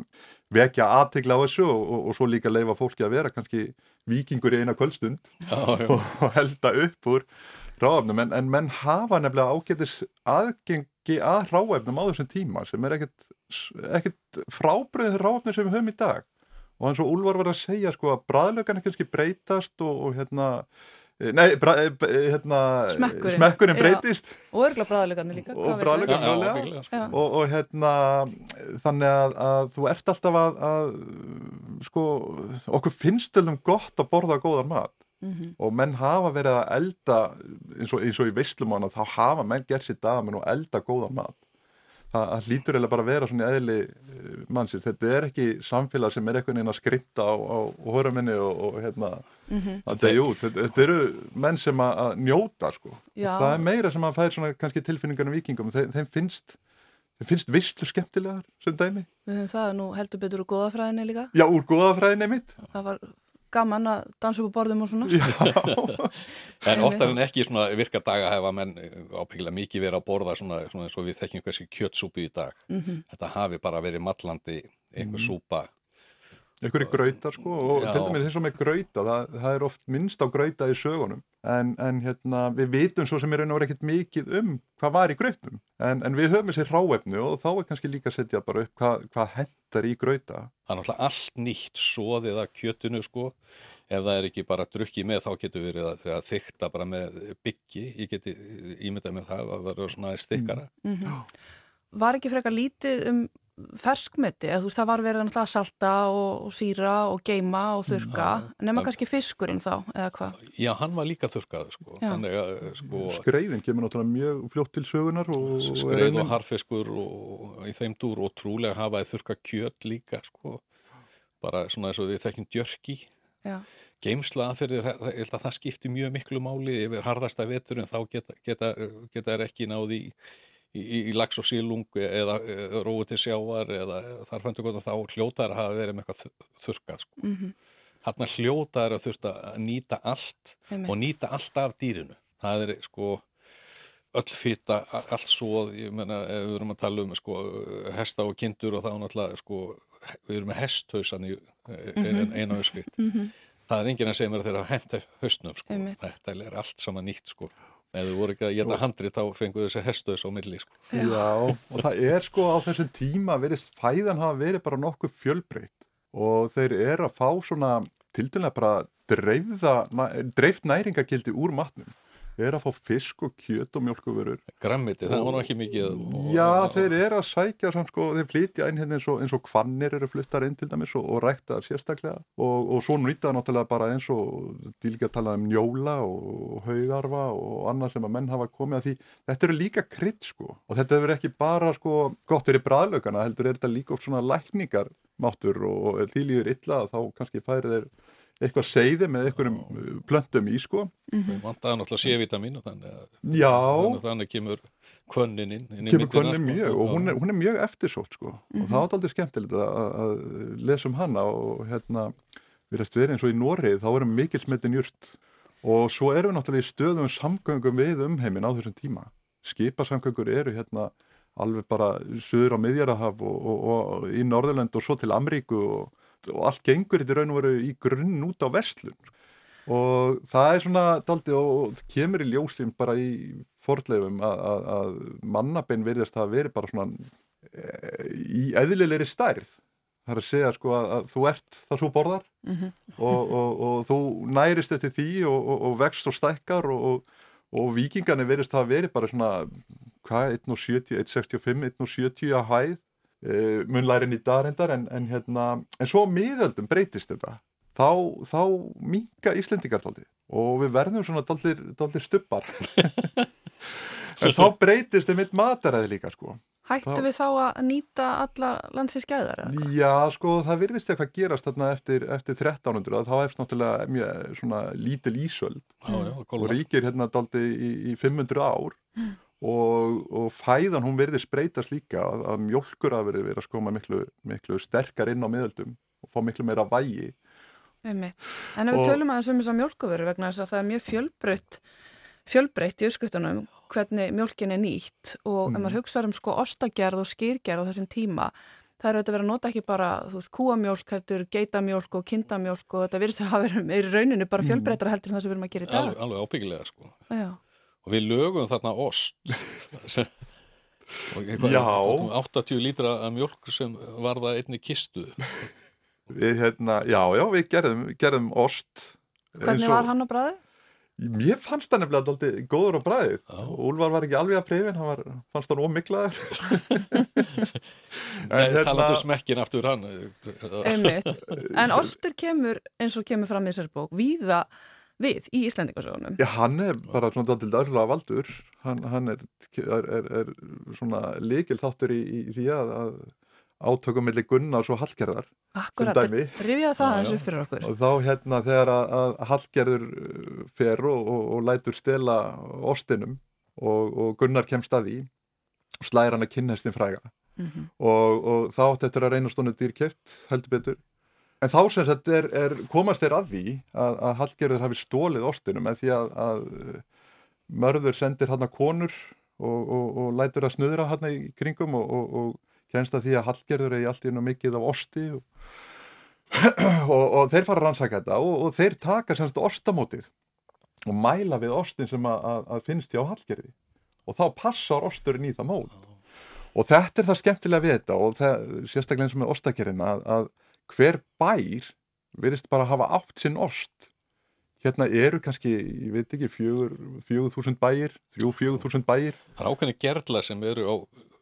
vekja aðtegla á þessu og, og svo líka leifa fólki að vera kannski vikingur í eina kvöldstund og helda upp úr ráefnum en, en menn hafa nefnilega ágætis aðgengi að ráefnum á þessum tíma sem er ekkert, ekkert frábröðið ráefnum sem við höfum í dag og eins og Úlvar var að segja sko að bræðlökan er kannski breytast og, og hérna eh, Nei, bra, eh, eh, hérna, smekkurinn, smekkurinn breytist. Já, og örgla bræðlegarnir líka og bræðlegarnir líka sko. og, og hérna þannig að, að þú ert alltaf að, að sko, okkur finnst um gott að borða góðan mat. Mm -hmm. og menn hafa verið að elda eins og, eins og í veislumána þá hafa menn gert sér dagamenn og elda góðan mat það, lítur eða bara að vera svona eðli eh, mannsins, þetta er ekki samfélag sem er einhvern veginn að skripta á, á hóraminni og, og hérna mm -hmm. þetta, jú, þetta, þetta eru menn sem að njóta sko, það er meira sem að fæða svona kannski tilfinningarnum vikingum, þeim, þeim finnst þeim finnst visslu skemmtilegar sem dæmi. Það nú heldur betur úr góðafræðinni líka. Já, úr góðafræðinni mitt. Það var gaman að dansa upp á borðum og svona. En oftar en ekki svona virkar daga hefa menn ábyggilega mikið verið að borða svona, svona eins og við þekkjum kannski kjötsúpi í dag. Mm -hmm. Þetta hafi bara verið mallandi einhver súpa. Einhverju gröytar sko og til dæmis eins og með gröyta það, það er oft minnst á gröyta í sögunum. En, en hérna við vitum svo sem er verið ekkert mikið um hvað var í gröytum en, en við höfum þessi ráefnu og þá er kannski líka að setja bara upp hvað, hvað hendar í gröyta Það er náttúrulega allt nýtt soðið að kjötunu sko. Ef það er ekki bara drukkið með þá getur við að, að þykta bara með byggi. Ég geti ímyndað með það að vera svona stikkara mm -hmm. Var ekki frekar lítið um ferskmeti, eða þú veist það var verið að salta og, og síra og geima og þurka, nema kannski fiskurinn þá, eða hvað? Já, hann var líka þurkað sko. sko Skreiðin kemur náttúrulega mjög fljótt til sögunar Skreið og harfiskur og í þeim dúr og trúlega hafaði þurka kjöt líka sko, bara svona eins og við þekkjum djörki. Geimsla aðferði, það, það, það skipti mjög miklu máli yfir harðasta vetur en þá geta, geta, geta er ekki náði í í, í lags og sílung eða rói til sjávar eða þarfæntu gott og þá hljótaður að hafa verið með eitthvað þurkað sko. mm -hmm. hann hljótaður að þurft að nýta allt Heimitt. og nýta allt af dýrinu það er sko öll fýta, allt svo ég menna, við erum að tala um sko, hesta og kindur og þá náttúrulega sko, við erum með hesthausan í mm -hmm. einu öskrikt mm -hmm. það er enginn að segja mér að þeirra henda hausnum sko. þetta er allt saman nýtt sko Ef þú voru ekki að geta handri þá fenguðu þessi hestöðs á milli sko. Já, og það er sko á þessum tíma verið fæðan hafa verið bara nokkuð fjölbreytt. Og þeir eru að fá svona til dæla bara dreifða, dreift næringagildi úr matnum er að fá fisk og kjöt og mjölkuvörur Grammiti, það var nú ekki mikið Já, og, þeir eru að sækja samt, sko, þeir flytja inn hérna eins og, eins og kvannir eru fluttar inn til dæmis og, og rækta sérstaklega. Og svo nýtaða náttúrulega bara eins og dílika að tala um njóla og haugarfa og annað sem að menn hafa komið að því. Þetta eru líka krydd sko og þetta hefur ekki bara sko gott verið bræðlaugana heldur er þetta líka oft svona lækningar máttur og því líður illa þá kannski færið þeir eitthvað seiði með einhverjum uh, plöntum í sko. Mm -hmm. Vantaði náttúrulega C-vitamin þannig að þannig kemur kvönnin inn, inn kemur kvönnin sko. mjög og hún er, hún er mjög eftirsótt sko. Mm -hmm. og það var aldrei skemmtilegt að, að lesa um hana og hérna við erum verið eins og í Norið þá erum mikil smettin júrt og svo erum við náttúrulega í stöðum samgöngum við umheimin á þessum tíma. Skipasamgöngur eru hérna alveg bara söður á miðjarahaf og, og, og í Norðurland og svo til Amríku og og allt gengur þetta raun og veru í grunn út á vestlun og það er svona daldi og kemur í ljóslim bara í fordleifum að, mannabinn verðist að veri bara svona e, í eðlilegri stærð. Það er að segja sko að, að þú ert það svo borðar mm -hmm. og, og, og þú nærist eftir því og, og vext og stækkar og vikingarnir verðist að veri bara svona hvað, 1.70, 1.65, 1.70 að hæð uh, munlærin í dagrindar en, en, hérna, en svo miðöldum breytist þetta. Þá, þá minga Íslendingartaldi og við verðum svona daldir stubbar. En þá breytist þið mitt mataræði líka sko. Hættu þá... við þá að nýta alla landsins gæðar? Já, sko, það virðist eitthvað gerast þarna eftir, eftir 1300 þá eftir náttúrulega mjög svona lítil ísöld mm. og ríkir hérna daldi í, í 500 ár. Mm og, og fæðan hún verði spreytast líka að, að mjölkur að verði verið að skoma miklu, miklu sterkar inn á miðöldum og fá miklu meira vægi. En ef við tölum aðeins um þess að mjölkuveru vegna þess að það er mjög fjölbreytt fjölbreytt í öskutunum hvernig mjölkin er nýtt og mm. ef maður hugsaður um sko ostagerð og skýrgerð á þessum tíma það er auðvitað verið að nota ekki bara þú veist kúamjölk, heldur, geitamjölk og kindamjölk og þetta virðist að hafa verið í rauninu bara mm. fjölbreyttra heldur en það sem við erum að gera í dag. Alveg, alveg ábyggilega sko. Já og við lögum þarna ost. Og eitthvað 80 lítra af mjölk sem var það einni kistu. Við hérna, já, já, við gerðum, gerðum ost Hvernig var hann á bræði? Mér fannst það nefnilega alltaf góður á bræði Úlvar var ekki alveg að preyfin hann var, fannst hann ómiklaður Nei, hérna, talandu smekkin aftur hann. Einmitt. En ostur kemur eins og kemur fram í þessar bók. Víða við í Íslandingarsögunum. Já, hann er bara svona til dörfla valdur, hann, hann er, er, er, er svona leikil þáttur í, í því að, að átökum millir Gunnars og Hallgerðar Akkurat, rifjaði það eins upp fyrir okkur. Og þá hérna þegar að, að Hallgerður uh, fer og, og, og lætur stela ostinum og, og Gunnar kemst að því slæra hann að kynhestin fræga. Mm -hmm. og, og þá þetta að reyna stónu dýrkjöft heldur betur en þá sem þetta er, er komast þeir að því að, að Hallgerður hafi stólið ostinum með því að, að mörður sendir hann að konur og, og, og lætur að snuðra hann í kringum og kennst að því að Hallgerður er í allt í ennum mikið af osti og þeir fara að rannsaka þetta og þeir taka semst ostamótið og mæla við ostin sem að, að finnst hjá Hallgerði. Og þá passar osturinn í það mót. Og þetta er það skemmtilega við þetta og það, sérstaklega eins og með ostakerinn að hver bær verist bara að hafa átt sinn ost. Hérna eru kannski, ég veit ekki fjögur, fjögur þúsund bæir þrjú fjögur þúsund bæir. Það er ákveðin gerðla sem eru á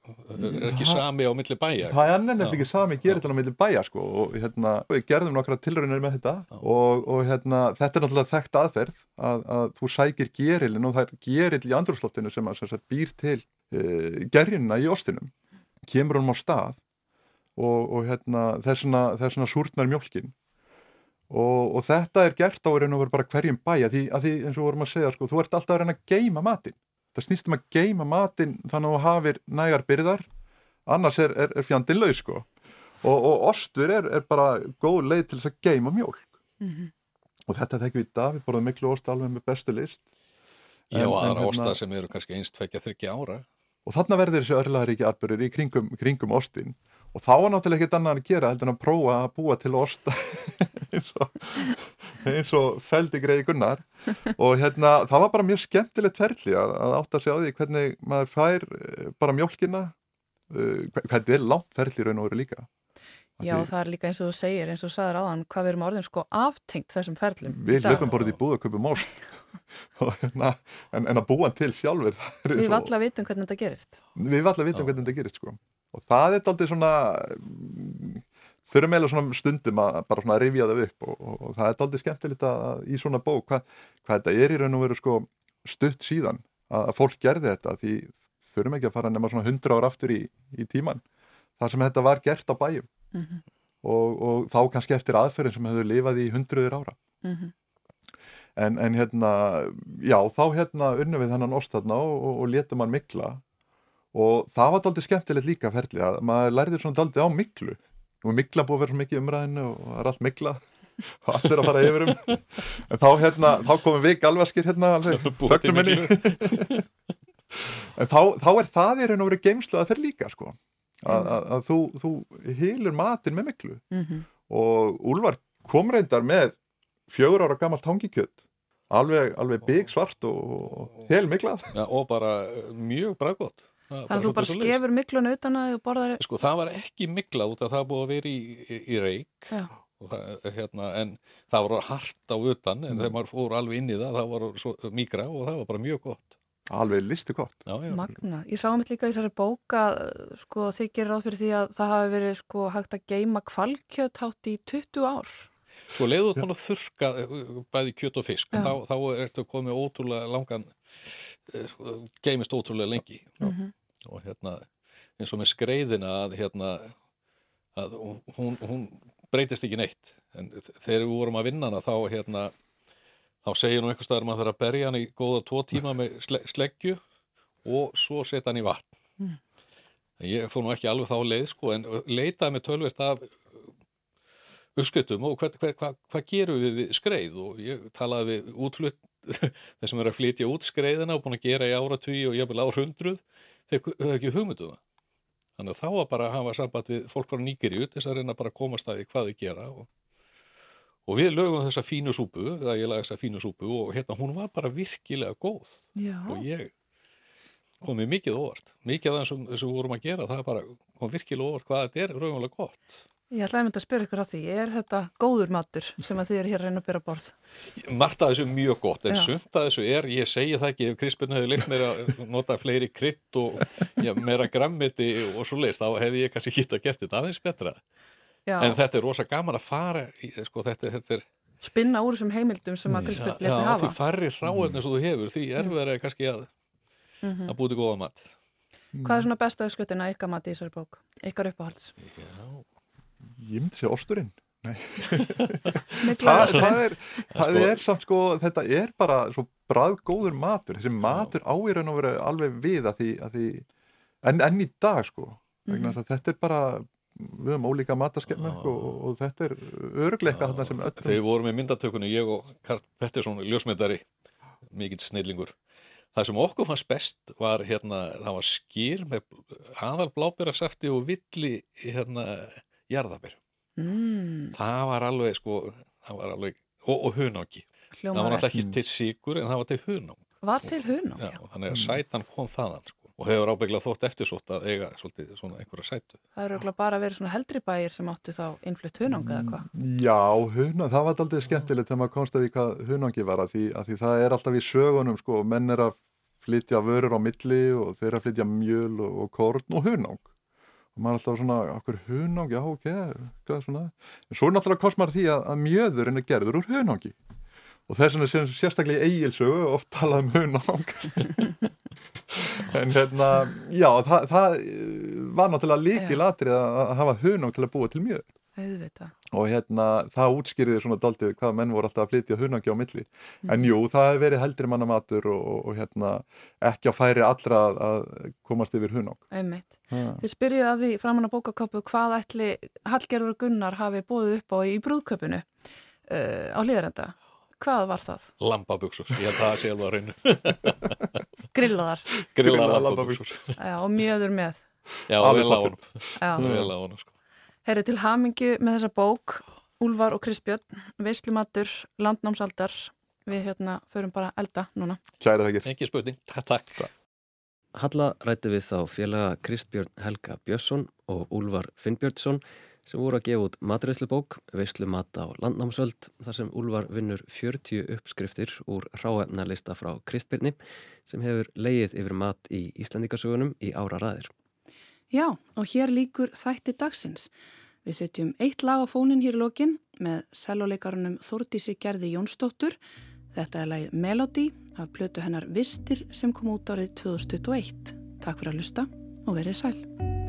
er ekki sami á milli bæja. Það er nefnilega ekki sami gerðlan á milli bæja sko. og hérna, við gerðum nokkra tilröðinir með þetta og, og hérna, þetta er náttúrulega þekkt aðferð að, að þú sækir gerilin og það er geril í andrúrslóttinu sem, að, sem býr til uh, gerjinna í ostinum. Kemur honum á stað og, og hérna, þessuna, þessuna súrnar mjölkin og, og þetta er gert á að reyna að vera bara hverjum bæja því að því eins og vorum að segja sko, þú ert alltaf að reyna að geima matinn. Það snýst um að geima matinn þannig að þú hafir nægar byrðar. Annars er, er, er fjandin laus sko. Og, og ostur er, er bara góð leið til þess að geima mjólk. Mm -hmm. og þetta þekkjum við í dag við borðum miklu ost alveg með bestu list. Já, aðra hérna, osta sem eru kannski einst tvekja þryggja ára. Og þarna verður þessu örlaðaríki atbyrður í kringum, kringum ostin og þá var náttúrulega ekkert annað að gera heldur en að prófa að búa til osta eins og, eins og feldi greiði gunnar. Og hérna það var bara mjög skemmtilegt ferli að, að átta sig á því hvernig maður fær eh, bara mjölkina uh, hvernig er langt ferli raun og veru líka? Já því, það er líka eins og þú segir eins og þú sagður áðan hvað við erum orðin sko aftengt þessum ferlum Við hlöpum borðið í búið að ost. Hérna, en, en að búa til sjálfur Við valla vitum hvernig þetta gerist. Við valla vitum hvernig þetta gerist sko og það er aldrei svona þurfum meila svona stundum að bara svona rifja það upp og, og, og það er aldrei skemmtilegt að í svona bók hvað, hvað þetta er í raun og veru sko stutt síðan að, að fólk gerði þetta því þurfum ekki að fara nema svona hundra ár aftur í, í tíman þar sem þetta var gert á bæjum mm -hmm. og, og þá kannski eftir aðferðin sem hefur lifað í hundruður ára mm -hmm. en, en hérna já þá hérna unnum við þennan ostatna og letum hann mikla og það var aldrei skemmtilegt líka ferli að maður lærði svona aldrei á miklu og mikla búið að vera mikið umræðinu og það er allt mikla og allir að fara yfir um. En þá, hérna, þá komum við galvaskir hérna þögnum minni en þá, þá er það í raun og verið geimslu að fer líka sko. Að, að, að þú, þú hýlur matin með miklu mm -hmm. og Úlvar kom reyndar með fjögur ára gammalt hangikjött alveg, alveg bygg svart og, og hel miklað ja, og bara mjög bræðgótt Þannig að þú bara skefur miklun utan að þú borðar... Sko það var ekki mikla út að það búið að vera í, í, í reik það, hérna, en það var hart á utan en mm. þegar maður fór alveg inn í það það var svo, mikra og það var bara mjög gott. Alveg listu gott. Já, já. Magna. Ég sá mitt líka í þessari bóka sko þið gerir ráð fyrir því að það hafi verið sko hægt að geima kvalkjöt hátt í 20 ár. Svo leiðu þú þurka bæði kjöt og fisk þá, þá ertu komið ótrúlega langan Eh, geimist ótrúlega lengi. Mm -hmm. og hérna eins og með skreiðina að hérna að hún, hún breytist ekki neitt. En þegar við vorum að vinna hana þá hérna þá segir nú einhver staðar maður þarf að berja hann í góða tvo tíma með sleggju og svo setja hann í vatn. Mm. ég fór nú ekki alveg þá leið sko en leitaði með tölvist af uppskryttum og hvað hva, hva, hva gerum við við skreið? Og ég talaði við útflutt þeir sem eru að flytja út skreiðina og búin að gera í áratví og jafnvel árhundruð þeir höfðu ekki hugmynduða um þannig að þá var bara að hafa samband við fólk frá Nýgeri út þess að reyna bara að komast að því hvað þau gera og, og við lögum þessa fínu súpu það ég lagði þessa fínu súpu og hérna hún var bara virkilega góð. Já. og ég komið mikið óvart. Mikið af þessum sem við vorum að gera það bara kom virkilega óvart hvað þetta er raunverulega gott Ég ætlaði að að spyrja ykkur á því, er þetta góður matur sem að þið eru hér að reyna að byrja að borð? Margt af þessu er mjög gott, en sumt af þessu er, ég segi það ekki, ef Krispun hefur leitt mér að nota fleiri krydd og já, meira grammiti og svo leiðist, þá hefði ég kannski hitt að gert þetta aðeins betra. Já. En þetta er rosa gaman að fara, í, sko þetta, þetta er... Spinna úr þessum heimildum sem að Krispun leti hafa. Já, því farri eins og þú hefur, því erfið er kannski að, mm -hmm. að búti góða mat. Hvað er svona besta ösklutina ykkar mat í þessari bók? Ykkar uppáhalds? Já, ég myndi segja osturinn. Það, það, er, það er samt sko þetta er bara svo bræðgóður matur. Þessi matur áýrun að vera alveg við að því, að því en, en í dag sko vegna þess að þetta er bara við höfum ólíka mataskemming og, og þetta er örgleika þarna sem öllum Þegar við vorum í myndatökunni, ég og Karl Pettersson, ljósmyndari, mikill snillingur. Það sem okkur fannst best var hérna, það var skýr með aðal blábyrasafti og villi hérna jarðabér. Mm, Það var alveg sko, það var alveg, og, og hunangi. Það var náttúrulega ekki til síkur en það var til hunang. Var til hunang, Já, já. þannig að sætan kom þaðan sko. Og hefur ábyggla þótt eftirsótt að eiga svolítið svona einhverja sætu. Það eru bara verið svona heldri bæir sem áttu þá innflutt hunang eða hvað. Já, hunang, það var aldrei skemmtilegt þegar maður komst að því hvað hunangi var að því, að því það er alltaf í sögunum sko, menn er að flytja vörur á milli og þeir að flytja mjöl og, og korn og hunang og maður er alltaf svona, okkur hunang, já ok hvað er svona, en svo náttúrulega komst maður að því að, að mjöðurinn er gerður úr hunangi. Og þess vegna sem sérstaklega í eigilsögu oft talað um hunang. En hérna já, það, það var náttúrulega líkil atrið að hafa hunang til að búa til mjöð Auðvitað. Og hérna það útskýriði svona daldið hvað menn voru alltaf að flytja hunangi á milli en jú, það hefur verið heldri manna matur og, og, og hérna ekki að færi allra að, að komast yfir hunang Einmitt. Þið spyrjuð að því framan á bókakápu hvað ætli Hallgerður Gunnar hafi bóðið upp á í brúðköpunu uh, á hlýðarenda. Hvað var það? Lambabuxur, ég held að það sé alveg að reynu. Grillaðar Grilla Grillaðar lambabuxur. já, og mjöður með. Já, Alveg vel Herri til hamingju með þessa bók, Úlfar og Kristbjörn, Veislumatur, Landnámsaldar. Við hérna förum bara elda núna. kæra þakkir Ekki spurning, takk. Halla rætti við þá félaga Kristbjörn Helga Björnsson og Úlfar Finnbjörnsson sem voru að gefa út matreðslubók, veislu mat á landnámsöld, þar sem Úlfar vinnur 40 uppskriftir úr ráefnalista frá Kristbjörni sem hefur leið yfir mat í Íslandikasögunum í ára ræðir. Já, og hér líkur þætti dagsins. Við setjum eitt lag á fónin hér í lokin með selvoleikarunum Þordísi Gerði Jónsdóttur. Þetta er lagið Melody af plötu hennar Vistir sem kom út árið 2021. Takk fyrir að lusta og verið sæl.